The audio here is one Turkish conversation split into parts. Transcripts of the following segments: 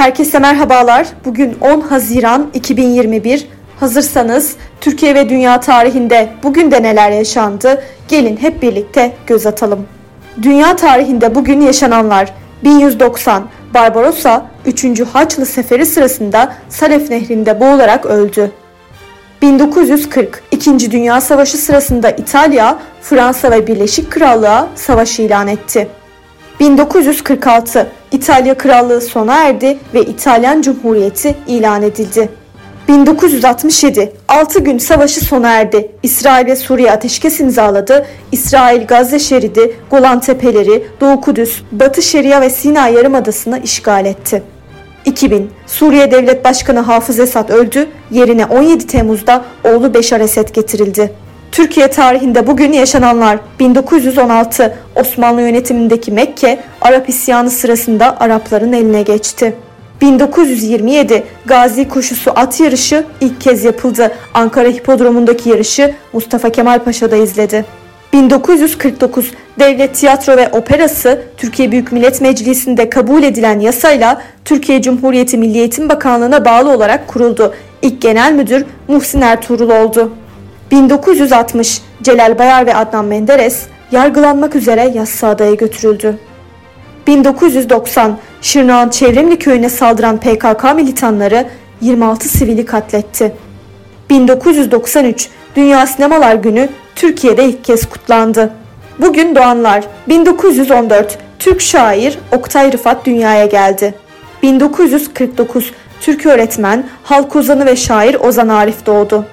Herkese merhabalar. Bugün 10 Haziran 2021. Hazırsanız Türkiye ve dünya tarihinde bugün de neler yaşandı? Gelin hep birlikte göz atalım. Dünya tarihinde bugün yaşananlar 1190 Barbarossa 3. Haçlı Seferi sırasında Salef Nehri'nde boğularak öldü. 1940 İkinci Dünya Savaşı sırasında İtalya, Fransa ve Birleşik Krallığa savaş ilan etti. 1946 İtalya Krallığı sona erdi ve İtalyan Cumhuriyeti ilan edildi. 1967 6 gün savaşı sona erdi. İsrail ve Suriye ateşkes imzaladı. İsrail Gazze şeridi, Golan Tepeleri, Doğu Kudüs, Batı Şeria ve Sina Yarımadası'nı işgal etti. 2000 Suriye Devlet Başkanı Hafız Esad öldü. Yerine 17 Temmuz'da oğlu Beşar Esed getirildi. Türkiye tarihinde bugün yaşananlar 1916 Osmanlı yönetimindeki Mekke Arap isyanı sırasında Arapların eline geçti. 1927 Gazi Koşusu at yarışı ilk kez yapıldı. Ankara Hipodromu'ndaki yarışı Mustafa Kemal Paşa'da izledi. 1949 Devlet Tiyatro ve Operası Türkiye Büyük Millet Meclisi'nde kabul edilen yasayla Türkiye Cumhuriyeti Milli Eğitim Bakanlığı'na bağlı olarak kuruldu. İlk genel müdür Muhsin Ertuğrul oldu. 1960 Celal Bayar ve Adnan Menderes yargılanmak üzere Yassıada'ya götürüldü. 1990 Şırnak'ın Çevremli köyüne saldıran PKK militanları 26 sivili katletti. 1993 Dünya Sinemalar Günü Türkiye'de ilk kez kutlandı. Bugün doğanlar 1914 Türk şair Oktay Rıfat dünyaya geldi. 1949 Türk öğretmen, halk ozanı ve şair Ozan Arif doğdu.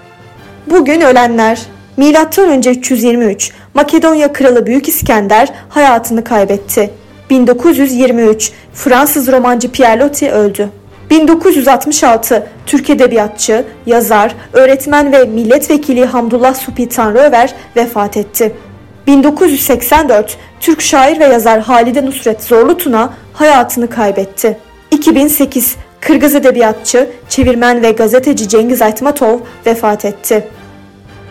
Bugün ölenler Milattan önce 323 Makedonya Kralı Büyük İskender hayatını kaybetti. 1923 Fransız romancı Pierre Loti öldü. 1966 Türk edebiyatçı, yazar, öğretmen ve milletvekili Hamdullah Supi Tanrıöver vefat etti. 1984 Türk şair ve yazar Halide Nusret Zorlutuna hayatını kaybetti. 2008 Kırgız edebiyatçı, çevirmen ve gazeteci Cengiz Aytmatov vefat etti.